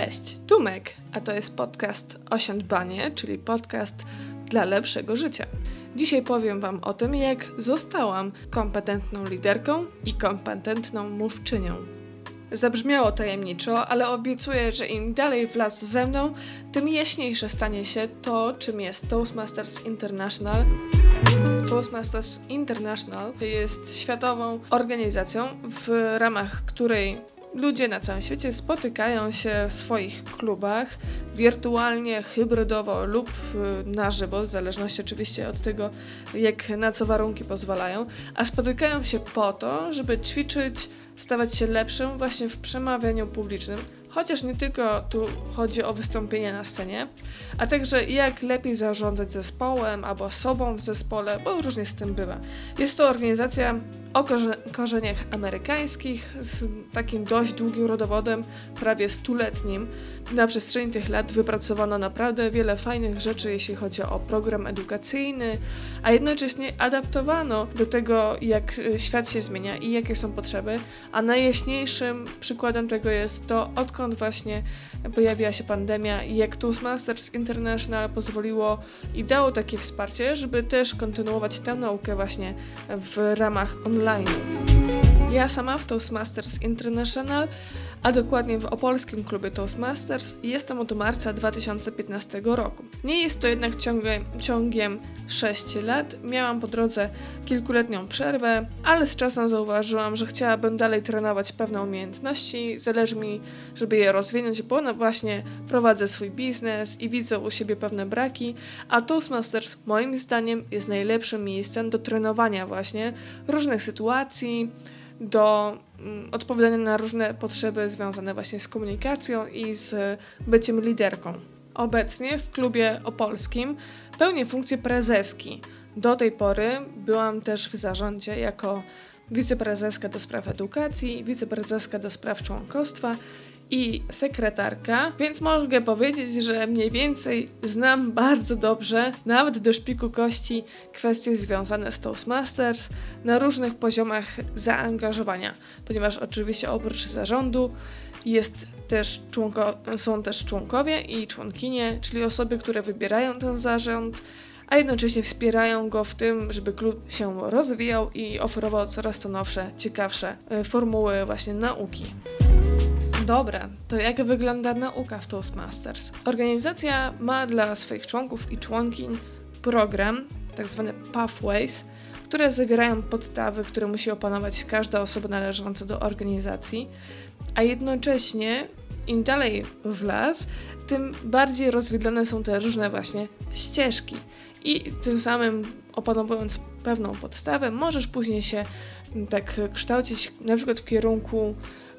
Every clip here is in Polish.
Cześć, Tumek, a to jest podcast Osiądbanie, czyli podcast dla lepszego życia. Dzisiaj powiem Wam o tym, jak zostałam kompetentną liderką i kompetentną mówczynią. Zabrzmiało tajemniczo, ale obiecuję, że im dalej w las ze mną, tym jaśniejsze stanie się to, czym jest Toastmasters International. Toastmasters International jest światową organizacją, w ramach której ludzie na całym świecie spotykają się w swoich klubach wirtualnie, hybrydowo lub y, na żywo, w zależności oczywiście od tego, jak na co warunki pozwalają, a spotykają się po to, żeby ćwiczyć, stawać się lepszym właśnie w przemawianiu publicznym, chociaż nie tylko tu chodzi o wystąpienie na scenie, a także jak lepiej zarządzać zespołem albo sobą w zespole, bo różnie z tym bywa. Jest to organizacja o korzeniach amerykańskich z takim dość długim rodowodem, prawie stuletnim. Na przestrzeni tych lat wypracowano naprawdę wiele fajnych rzeczy, jeśli chodzi o program edukacyjny, a jednocześnie adaptowano do tego, jak świat się zmienia i jakie są potrzeby. A najjaśniejszym przykładem tego jest to, odkąd właśnie pojawiła się pandemia i jak Toastmasters International pozwoliło i dało takie wsparcie, żeby też kontynuować tę naukę właśnie w ramach online. Ja sama w Toastmasters International a dokładnie w opolskim klubie Toastmasters jestem od marca 2015 roku. Nie jest to jednak ciągiem, ciągiem 6 lat, miałam po drodze kilkuletnią przerwę, ale z czasem zauważyłam, że chciałabym dalej trenować pewne umiejętności, zależy mi, żeby je rozwinąć, bo no właśnie prowadzę swój biznes i widzę u siebie pewne braki, a Toastmasters moim zdaniem jest najlepszym miejscem do trenowania właśnie różnych sytuacji, do mm, odpowiadania na różne potrzeby związane właśnie z komunikacją i z byciem liderką. Obecnie w klubie opolskim pełnię funkcję prezeski. Do tej pory byłam też w zarządzie jako wiceprezeska do spraw edukacji, wiceprezeska do spraw członkostwa i sekretarka, więc mogę powiedzieć, że mniej więcej znam bardzo dobrze, nawet do szpiku kości, kwestie związane z Toastmasters na różnych poziomach zaangażowania, ponieważ oczywiście oprócz zarządu jest też członko, są też członkowie i członkinie, czyli osoby, które wybierają ten zarząd, a jednocześnie wspierają go w tym, żeby klub się rozwijał i oferował coraz to nowsze, ciekawsze e, formuły właśnie nauki. Dobra, to jak wygląda nauka w Toastmasters? Organizacja ma dla swoich członków i członkiń program, tak zwane pathways, które zawierają podstawy, które musi opanować każda osoba należąca do organizacji, a jednocześnie im dalej w las, tym bardziej rozwidlone są te różne właśnie ścieżki. I tym samym opanowując pewną podstawę, możesz później się tak kształcić na przykład w kierunku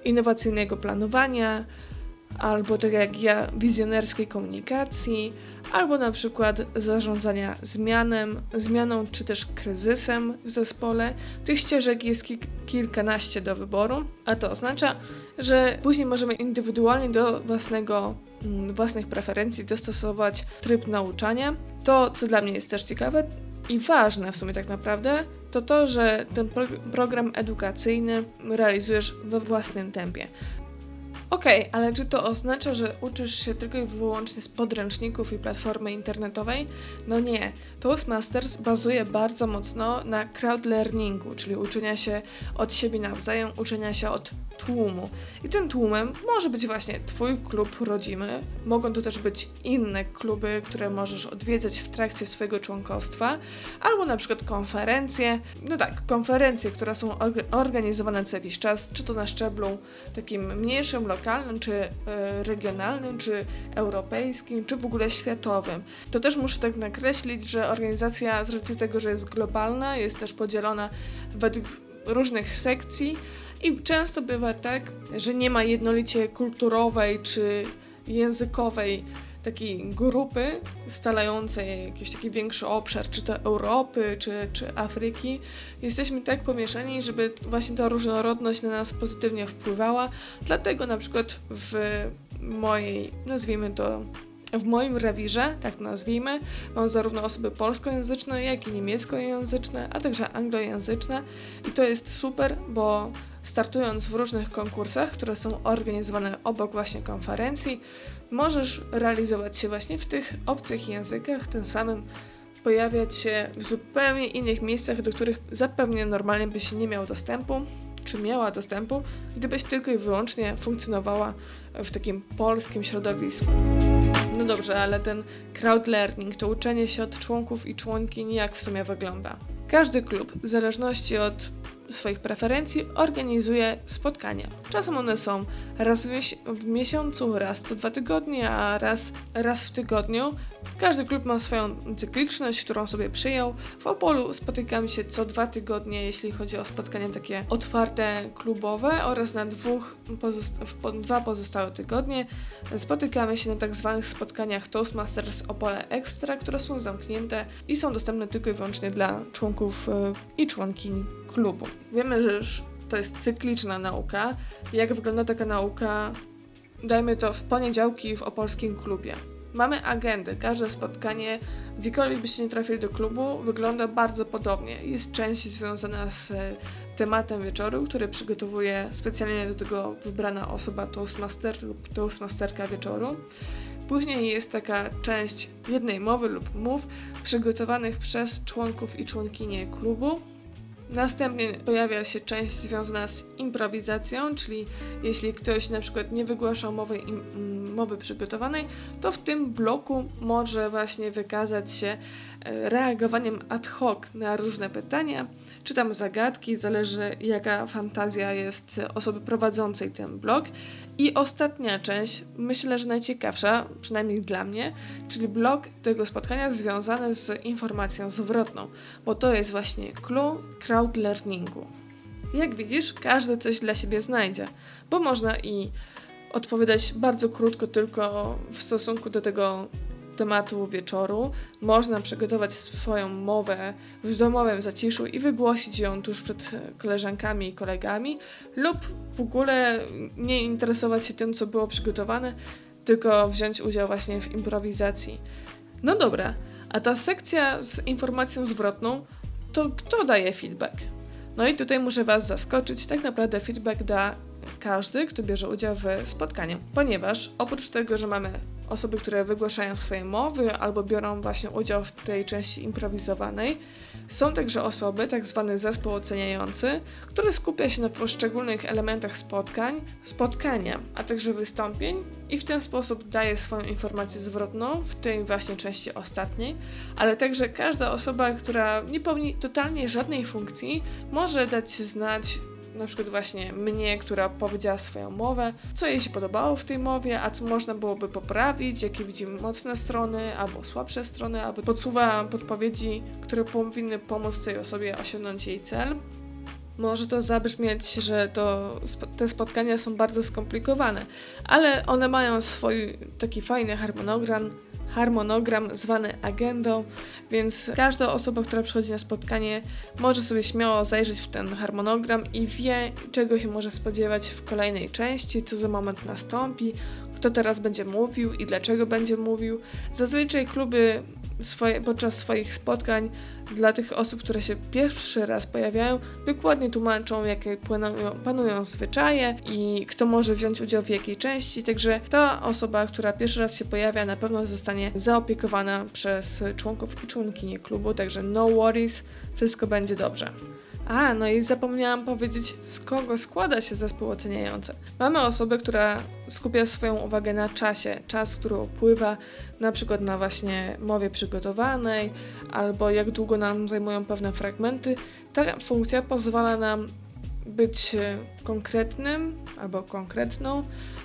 innowacyjnego planowania, albo tak jak ja, wizjonerskiej komunikacji, albo na przykład zarządzania zmianem, zmianą czy też kryzysem w zespole. Tych ścieżek jest ki kilkanaście do wyboru, a to oznacza, że później możemy indywidualnie do własnego, mm, własnych preferencji dostosować tryb nauczania. To, co dla mnie jest też ciekawe i ważne w sumie tak naprawdę, to to, że ten pro program edukacyjny realizujesz we własnym tempie. Okej, okay, ale czy to oznacza, że uczysz się tylko i wyłącznie z podręczników i platformy internetowej? No nie. Toastmasters bazuje bardzo mocno na crowd learningu, czyli uczenia się od siebie nawzajem, uczenia się od tłumu. I tym tłumem może być właśnie Twój klub rodzimy, mogą to też być inne kluby, które możesz odwiedzać w trakcie swojego członkostwa, albo na przykład konferencje. No tak, konferencje, które są organizowane co jakiś czas, czy to na szczeblu takim mniejszym, lokalnym, czy y, regionalnym, czy europejskim, czy w ogóle światowym. To też muszę tak nakreślić, że organizacja z racji tego, że jest globalna, jest też podzielona według różnych sekcji i często bywa tak, że nie ma jednolicie kulturowej czy językowej takiej grupy stalającej jakiś taki większy obszar, czy to Europy, czy, czy Afryki. Jesteśmy tak pomieszani, żeby właśnie ta różnorodność na nas pozytywnie wpływała. Dlatego na przykład w mojej, nazwijmy to, w moim rewirze, tak nazwijmy, mam zarówno osoby polskojęzyczne, jak i niemieckojęzyczne, a także anglojęzyczne i to jest super, bo startując w różnych konkursach, które są organizowane obok właśnie konferencji, możesz realizować się właśnie w tych obcych językach, tym samym pojawiać się w zupełnie innych miejscach, do których zapewne normalnie byś nie miał dostępu, czy miała dostępu, gdybyś tylko i wyłącznie funkcjonowała w takim polskim środowisku. No dobrze, ale ten crowd learning, to uczenie się od członków i członkiń, jak w sumie wygląda? Każdy klub, w zależności od swoich preferencji, organizuje spotkania. Czasem one są raz w, miesiącu, raz co dwa tygodnie, a raz, raz w tygodniu. Każdy klub ma swoją cykliczność, którą sobie przyjął. W Opolu spotykamy się co dwa tygodnie, jeśli chodzi o spotkania takie otwarte, klubowe oraz na dwóch pozosta w dwa pozostałe tygodnie spotykamy się na tak zwanych spotkaniach Toastmasters Opole Extra, które są zamknięte i są dostępne tylko i wyłącznie dla członków y, i członkiń klubu. Wiemy, że już to jest cykliczna nauka. Jak wygląda taka nauka? Dajmy to w poniedziałki w opolskim klubie. Mamy agendę. Każde spotkanie, gdziekolwiek byście nie trafili do klubu, wygląda bardzo podobnie. Jest część związana z e, tematem wieczoru, który przygotowuje specjalnie do tego wybrana osoba Toastmaster lub Toastmasterka wieczoru. Później jest taka część jednej mowy lub mów przygotowanych przez członków i członkinie klubu, Następnie pojawia się część związana z improwizacją, czyli jeśli ktoś na przykład nie wygłaszał mowy, im, mowy przygotowanej, to w tym bloku może właśnie wykazać się reagowaniem ad hoc na różne pytania, czy tam zagadki, zależy jaka fantazja jest osoby prowadzącej ten blok. I ostatnia część, myślę, że najciekawsza, przynajmniej dla mnie, czyli blok tego spotkania związany z informacją zwrotną, bo to jest właśnie clue crowd learningu. Jak widzisz, każdy coś dla siebie znajdzie, bo można i odpowiadać bardzo krótko tylko w stosunku do tego tematu wieczoru. Można przygotować swoją mowę w domowym zaciszu i wygłosić ją tuż przed koleżankami i kolegami, lub w ogóle nie interesować się tym, co było przygotowane, tylko wziąć udział właśnie w improwizacji. No dobra, a ta sekcja z informacją zwrotną, to kto daje feedback? No i tutaj muszę Was zaskoczyć, tak naprawdę feedback da każdy, kto bierze udział w spotkaniu, ponieważ oprócz tego, że mamy osoby, które wygłaszają swoje mowy albo biorą właśnie udział w tej części improwizowanej. Są także osoby, tak zwany zespół oceniający, który skupia się na poszczególnych elementach spotkań, spotkania, a także wystąpień i w ten sposób daje swoją informację zwrotną w tej właśnie części ostatniej, ale także każda osoba, która nie pełni totalnie żadnej funkcji, może dać znać na przykład właśnie mnie, która powiedziała swoją mowę, co jej się podobało w tej mowie, a co można byłoby poprawić, jakie widzimy mocne strony albo słabsze strony, albo podsuwa podpowiedzi, które powinny pomóc tej osobie osiągnąć jej cel. Może to zabrzmieć, że to, te spotkania są bardzo skomplikowane, ale one mają swój taki fajny harmonogram, harmonogram zwany agendą, więc każda osoba, która przychodzi na spotkanie, może sobie śmiało zajrzeć w ten harmonogram i wie, czego się może spodziewać w kolejnej części, co za moment nastąpi, kto teraz będzie mówił i dlaczego będzie mówił. Zazwyczaj kluby swoje, podczas swoich spotkań dla tych osób, które się pierwszy raz pojawiają, dokładnie tłumaczą, jakie panują, zwyczaje i kto może wziąć udział w jakiej części. Także ta osoba, która pierwszy raz się pojawia, na pewno zostanie zaopiekowana przez członków i członkinie klubu, także no worries, wszystko będzie dobrze. A, no i zapomniałam powiedzieć, z kogo składa się zespół oceniający. Mamy osobę, która skupia swoją uwagę na czasie, czas, który upływa, na przykład na właśnie mowie przygotowanej, albo jak długo nam zajmują pewne fragmenty. Ta funkcja pozwala nam być konkretnym albo konkretną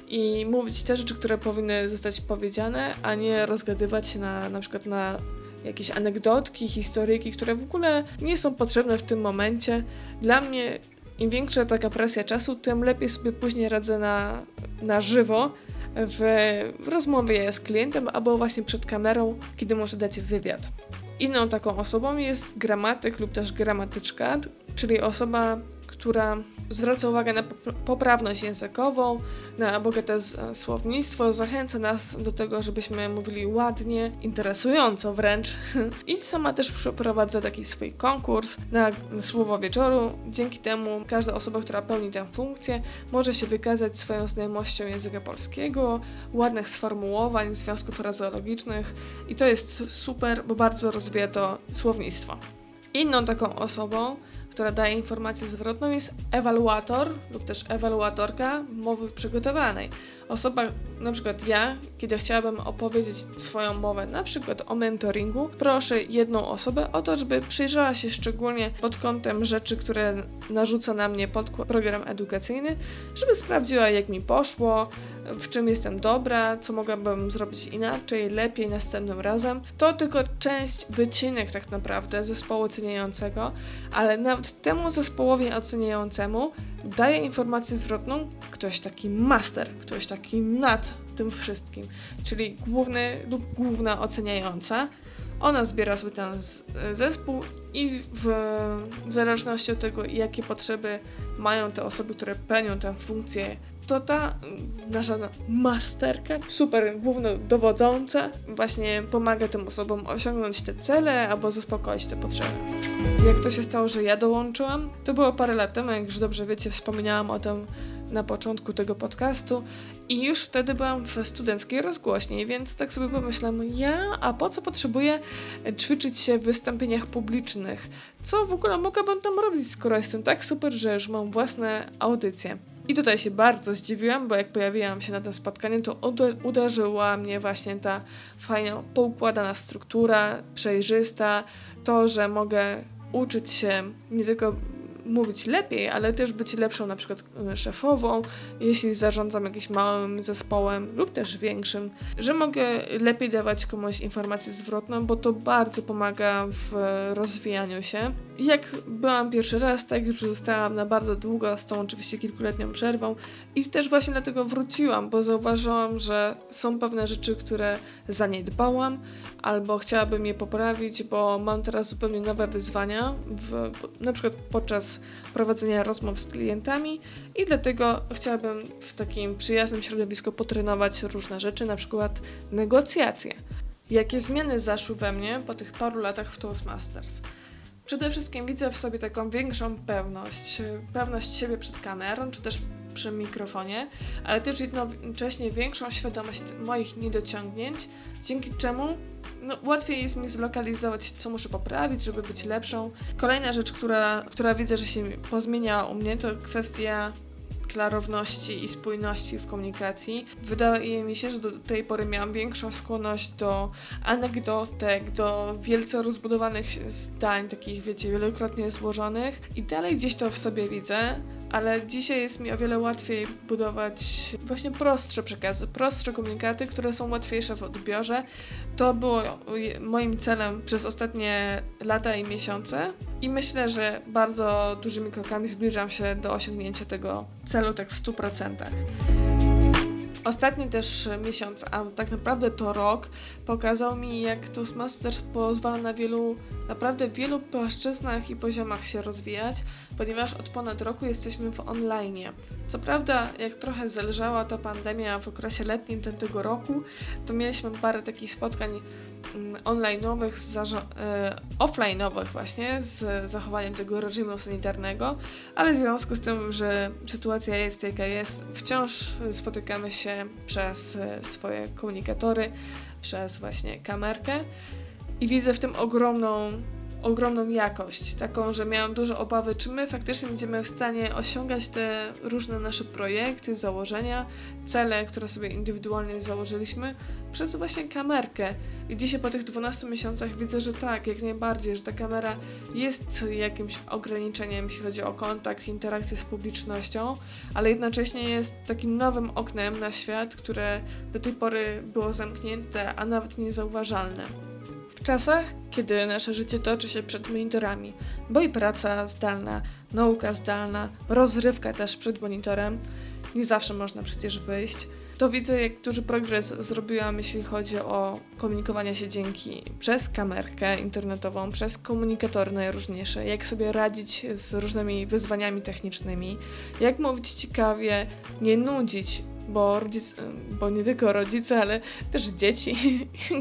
i mówić te rzeczy, które powinny zostać powiedziane, a nie rozgadywać się na, na przykład na jakieś anegdotki, historyjki, które w ogóle nie są potrzebne w tym momencie. Dla mnie im większa taka presja czasu, tym lepiej sobie później radzę na, na żywo w, w rozmowie z klientem albo właśnie przed kamerą, kiedy muszę dać wywiad. Inną taką osobą jest gramatyk lub też gramatyczka, czyli osoba, która zwraca uwagę na poprawność językową, na bogate słownictwo, zachęca nas do tego, żebyśmy mówili ładnie, interesująco wręcz. I sama też przeprowadza taki swój konkurs na słowo wieczoru. Dzięki temu każda osoba, która pełni tę funkcję, może się wykazać swoją znajomością języka polskiego, ładnych sformułowań, związków frazeologicznych i to jest super, bo bardzo rozwija to słownictwo. Inną taką osobą, która daje informację zwrotną, jest ewaluator lub też ewaluatorka mowy przygotowanej. Osoba, na przykład ja, kiedy chciałabym opowiedzieć swoją mowę, na przykład o mentoringu, proszę jedną osobę o to, żeby przyjrzała się szczególnie pod kątem rzeczy, które narzuca na mnie program edukacyjny, żeby sprawdziła, jak mi poszło, w czym jestem dobra, co mogłabym zrobić inaczej, lepiej następnym razem. To tylko część, wycinek tak naprawdę zespołu oceniającego, ale nawet temu zespołowi oceniającemu daje informację zwrotną ktoś taki master, ktoś taki nad tym wszystkim, czyli główny lub główna oceniająca. Ona zbiera sobie ten zespół i w zależności od tego, jakie potrzeby mają te osoby, które pełnią tę funkcję to ta nasza masterka, super głównodowodząca, właśnie pomaga tym osobom osiągnąć te cele albo zaspokoić te potrzeby. Jak to się stało, że ja dołączyłam? To było parę lat temu, jak już dobrze wiecie, wspomniałam o tym na początku tego podcastu i już wtedy byłam w studenckiej rozgłośni, więc tak sobie pomyślałam, ja, a po co potrzebuję ćwiczyć się w wystąpieniach publicznych? Co w ogóle mogłabym tam robić, skoro jestem tak super, że już mam własne audycje? I tutaj się bardzo zdziwiłam, bo jak pojawiłam się na tym spotkaniu, to uderzyła mnie właśnie ta fajna, poukładana struktura, przejrzysta, to, że mogę uczyć się nie tylko mówić lepiej, ale też być lepszą na przykład e, szefową, jeśli zarządzam jakimś małym zespołem lub też większym, że mogę lepiej dawać komuś informację zwrotną, bo to bardzo pomaga w rozwijaniu się. Jak byłam pierwszy raz, tak już zostałam na bardzo długo, z tą oczywiście kilkuletnią przerwą i też właśnie dlatego wróciłam, bo zauważyłam, że są pewne rzeczy, które zaniedbałam, albo chciałabym je poprawić, bo mam teraz zupełnie nowe wyzwania, w, na przykład podczas prowadzenia rozmów z klientami i dlatego chciałabym w takim przyjaznym środowisku potrenować różne rzeczy, na przykład negocjacje. Jakie zmiany zaszły we mnie po tych paru latach w Toastmasters? Przede wszystkim widzę w sobie taką większą pewność, pewność siebie przed kamerą, czy też przy mikrofonie, ale też jednocześnie większą świadomość moich niedociągnięć, dzięki czemu no, łatwiej jest mi zlokalizować, co muszę poprawić, żeby być lepszą. Kolejna rzecz, która, która widzę, że się pozmienia u mnie, to kwestia klarowności i spójności w komunikacji. Wydaje mi się, że do tej pory miałam większą skłonność do anegdotek, do wielce rozbudowanych zdań, takich wiecie, wielokrotnie złożonych i dalej gdzieś to w sobie widzę, ale dzisiaj jest mi o wiele łatwiej budować właśnie prostsze przekazy, prostsze komunikaty, które są łatwiejsze w odbiorze. To było moim celem przez ostatnie lata i miesiące i myślę, że bardzo dużymi krokami zbliżam się do osiągnięcia tego celu tak w 100%. Ostatni też miesiąc, a tak naprawdę to rok, pokazał mi, jak Toastmasters pozwala na wielu, naprawdę wielu płaszczyznach i poziomach się rozwijać, ponieważ od ponad roku jesteśmy w online. Co prawda, jak trochę zelżała ta pandemia w okresie letnim tego roku, to mieliśmy parę takich spotkań online'owych, e, offline'owych właśnie, z zachowaniem tego reżimu sanitarnego, ale w związku z tym, że sytuacja jest jaka jest, wciąż spotykamy się przez e, swoje komunikatory, przez właśnie kamerkę i widzę w tym ogromną, ogromną jakość, taką, że miałam duże obawy, czy my faktycznie będziemy w stanie osiągać te różne nasze projekty, założenia, cele, które sobie indywidualnie założyliśmy przez właśnie kamerkę. I dzisiaj po tych 12 miesiącach widzę, że tak, jak najbardziej, że ta kamera jest jakimś ograniczeniem, jeśli chodzi o kontakt, interakcję z publicznością, ale jednocześnie jest takim nowym oknem na świat, które do tej pory było zamknięte, a nawet niezauważalne. W czasach, kiedy nasze życie toczy się przed monitorami, bo i praca zdalna, nauka zdalna, rozrywka też przed monitorem, nie zawsze można przecież wyjść, to widzę, jak duży progres zrobiłam, jeśli chodzi o komunikowanie się dzięki przez kamerkę internetową, przez komunikatory najróżniejsze, jak sobie radzić z różnymi wyzwaniami technicznymi, jak mówić ciekawie, nie nudzić, bo, rodzic, bo nie tylko rodzice, ale też dzieci,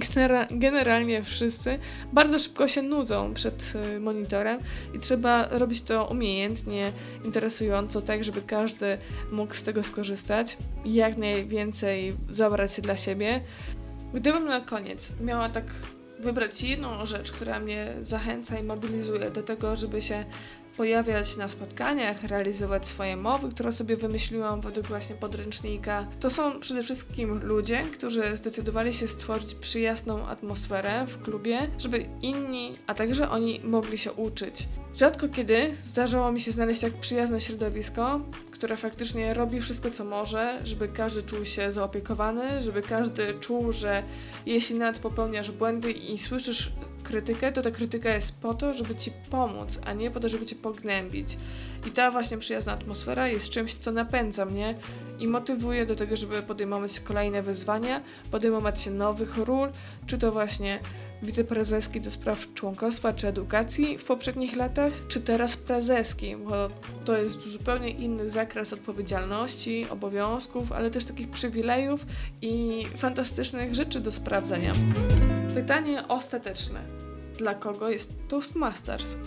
generalnie wszyscy, bardzo szybko się nudzą przed y, monitorem i trzeba robić to umiejętnie, interesująco, tak żeby każdy mógł z tego skorzystać i jak najwięcej zabrać dla siebie. Gdybym na koniec miała tak wybrać jedną rzecz, która mnie zachęca i mobilizuje do tego, żeby się pojawiać na spotkaniach, realizować swoje mowy, które sobie wymyśliłam według właśnie podręcznika. To są przede wszystkim ludzie, którzy zdecydowali się stworzyć przyjazną atmosferę w klubie, żeby inni, a także oni mogli się uczyć. Rzadko kiedy zdarzało mi się znaleźć tak przyjazne środowisko, które faktycznie robi wszystko, co może, żeby każdy czuł się zaopiekowany, żeby każdy czuł, że jeśli nawet popełniasz błędy i słyszysz krytykę, to ta krytyka jest po to, żeby ci pomóc, a nie po to, żeby cię pognębić. I ta właśnie przyjazna atmosfera jest czymś, co napędza mnie i motywuje do tego, żeby podejmować kolejne wyzwania, podejmować się nowych ról, czy to właśnie wiceprezeski do spraw członkostwa czy edukacji w poprzednich latach, czy teraz prezeski, bo to jest zupełnie inny zakres odpowiedzialności, obowiązków, ale też takich przywilejów i fantastycznych rzeczy do sprawdzenia. Pytanie ostateczne. Dla kogo jest Toastmasters?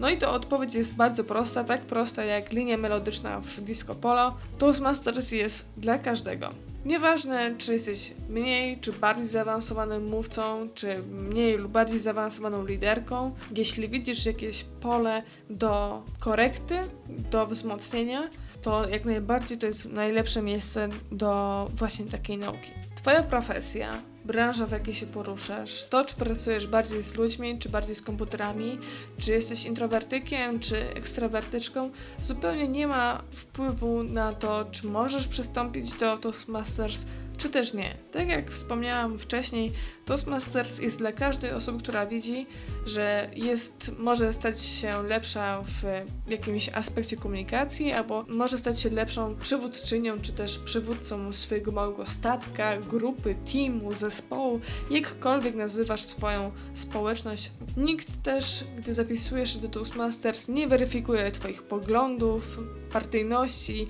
No i to odpowiedź jest bardzo prosta, tak prosta jak linia melodyczna w disco polo. Toastmasters jest dla każdego. Nieważne, czy jesteś mniej czy bardziej zaawansowanym mówcą, czy mniej lub bardziej zaawansowaną liderką, jeśli widzisz jakieś pole do korekty, do wzmocnienia, to jak najbardziej to jest najlepsze miejsce do właśnie takiej nauki. Twoja profesja branża, w jakiej się poruszasz, to czy pracujesz bardziej z ludźmi, czy bardziej z komputerami, czy jesteś introwertykiem, czy ekstrawertyczką, zupełnie nie ma wpływu na to, czy możesz przystąpić do Toastmasters, czy też nie. Tak jak wspomniałam wcześniej, Toastmasters jest dla każdej osoby, która widzi, że jest, może stać się lepsza w jakimś aspekcie komunikacji, albo może stać się lepszą przywódczynią, czy też przywódcą swojego małego statka, grupy, teamu, zespołu, jakkolwiek nazywasz swoją społeczność. Nikt też, gdy zapisujesz się do Toastmasters, nie weryfikuje Twoich poglądów, partyjności,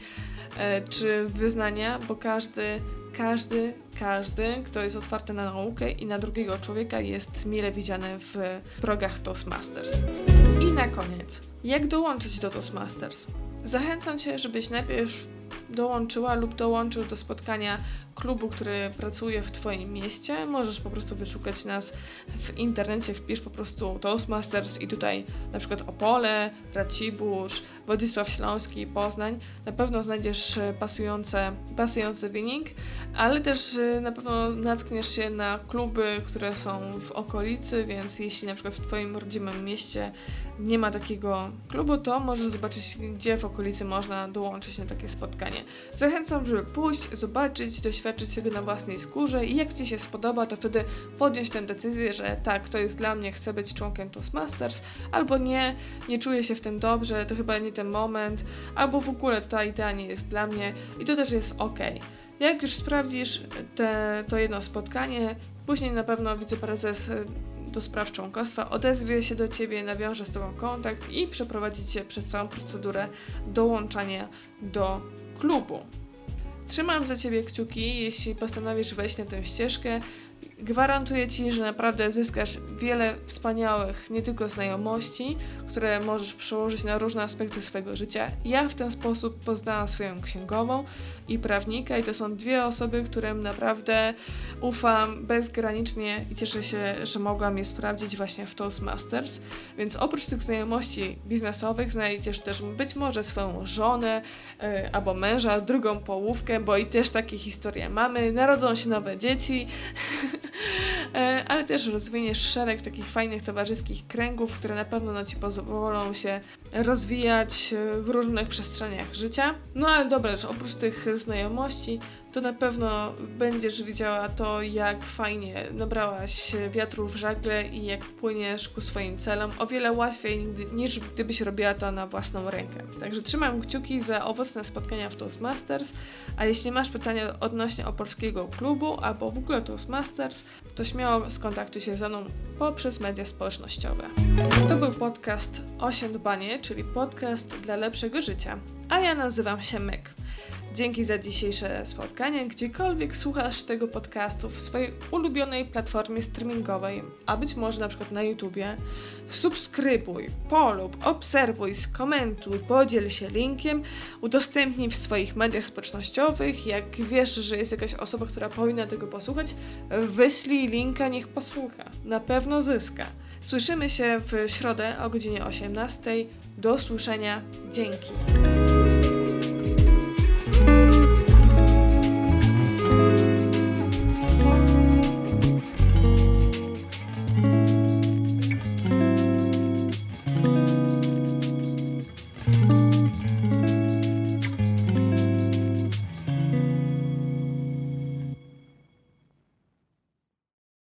e, czy wyznania, bo każdy każdy, każdy, kto jest otwarty na naukę i na drugiego człowieka jest mile widziany w progach Toastmasters. I na koniec, jak dołączyć do Toastmasters? Zachęcam Cię, żebyś najpierw dołączyła lub dołączył do spotkania klubu, który pracuje w Twoim mieście. Możesz po prostu wyszukać nas w internecie, wpisz po prostu Toastmasters i tutaj na przykład Opole, Racibórz, Władysław Śląski, Poznań. Na pewno znajdziesz e, pasujące, pasujący wynik, ale też e, na pewno natkniesz się na kluby, które są w okolicy, więc jeśli na przykład w Twoim rodzimym mieście nie ma takiego klubu, to możesz zobaczyć, gdzie w okolicy można dołączyć na takie spotkanie. Zachęcam, żeby pójść, zobaczyć, doświadczyć doświadczyć tego na własnej skórze i jak Ci się spodoba, to wtedy podjąć tę decyzję, że tak, to jest dla mnie, chcę być członkiem Toastmasters, albo nie, nie czuję się w tym dobrze, to chyba nie ten moment, albo w ogóle ta idea nie jest dla mnie i to też jest ok. Jak już sprawdzisz te, to jedno spotkanie, później na pewno wiceprezes e, do spraw członkostwa odezwie się do Ciebie, nawiąże z Tobą kontakt i przeprowadzi Cię przez całą procedurę dołączania do klubu. Trzymam za Ciebie kciuki, jeśli postanowisz wejść na tę ścieżkę Gwarantuję Ci, że naprawdę zyskasz wiele wspaniałych, nie tylko znajomości, które możesz przełożyć na różne aspekty swojego życia. Ja w ten sposób poznałam swoją księgową i prawnika i to są dwie osoby, którym naprawdę ufam bezgranicznie i cieszę się, że mogłam je sprawdzić właśnie w Toastmasters. Więc oprócz tych znajomości biznesowych znajdziesz też być może swoją żonę yy, albo męża, drugą połówkę, bo i też takie historie mamy. Narodzą się nowe dzieci. E, ale też rozwiniesz szereg takich fajnych towarzyskich kręgów, które na pewno no, Ci pozwolą się rozwijać e, w różnych przestrzeniach życia. No ale dobra, już oprócz tych znajomości, to na pewno będziesz widziała to, jak fajnie nabrałaś wiatru w żagle i jak płyniesz ku swoim celom o wiele łatwiej niż gdybyś robiła to na własną rękę. Także trzymam kciuki za owocne spotkania w Toastmasters, a jeśli masz pytania odnośnie opolskiego klubu albo w ogóle Toastmasters, to śmiało skontaktuj się ze mną poprzez media społecznościowe. To był podcast Osiądbanie, czyli podcast dla lepszego życia, a ja nazywam się Myk. Dzięki za dzisiejsze spotkanie. Gdziekolwiek słuchasz tego podcastu w swojej ulubionej platformie streamingowej, a być może na przykład na YouTubie, subskrybuj, polub, obserwuj, skomentuj, podziel się linkiem, udostępnij w swoich mediach społecznościowych. Jak wiesz, że jest jakaś osoba, która powinna tego posłuchać, wyślij linka, niech posłucha. Na pewno zyska. Słyszymy się w środę o godzinie 18. Do słyszenia. Dzięki.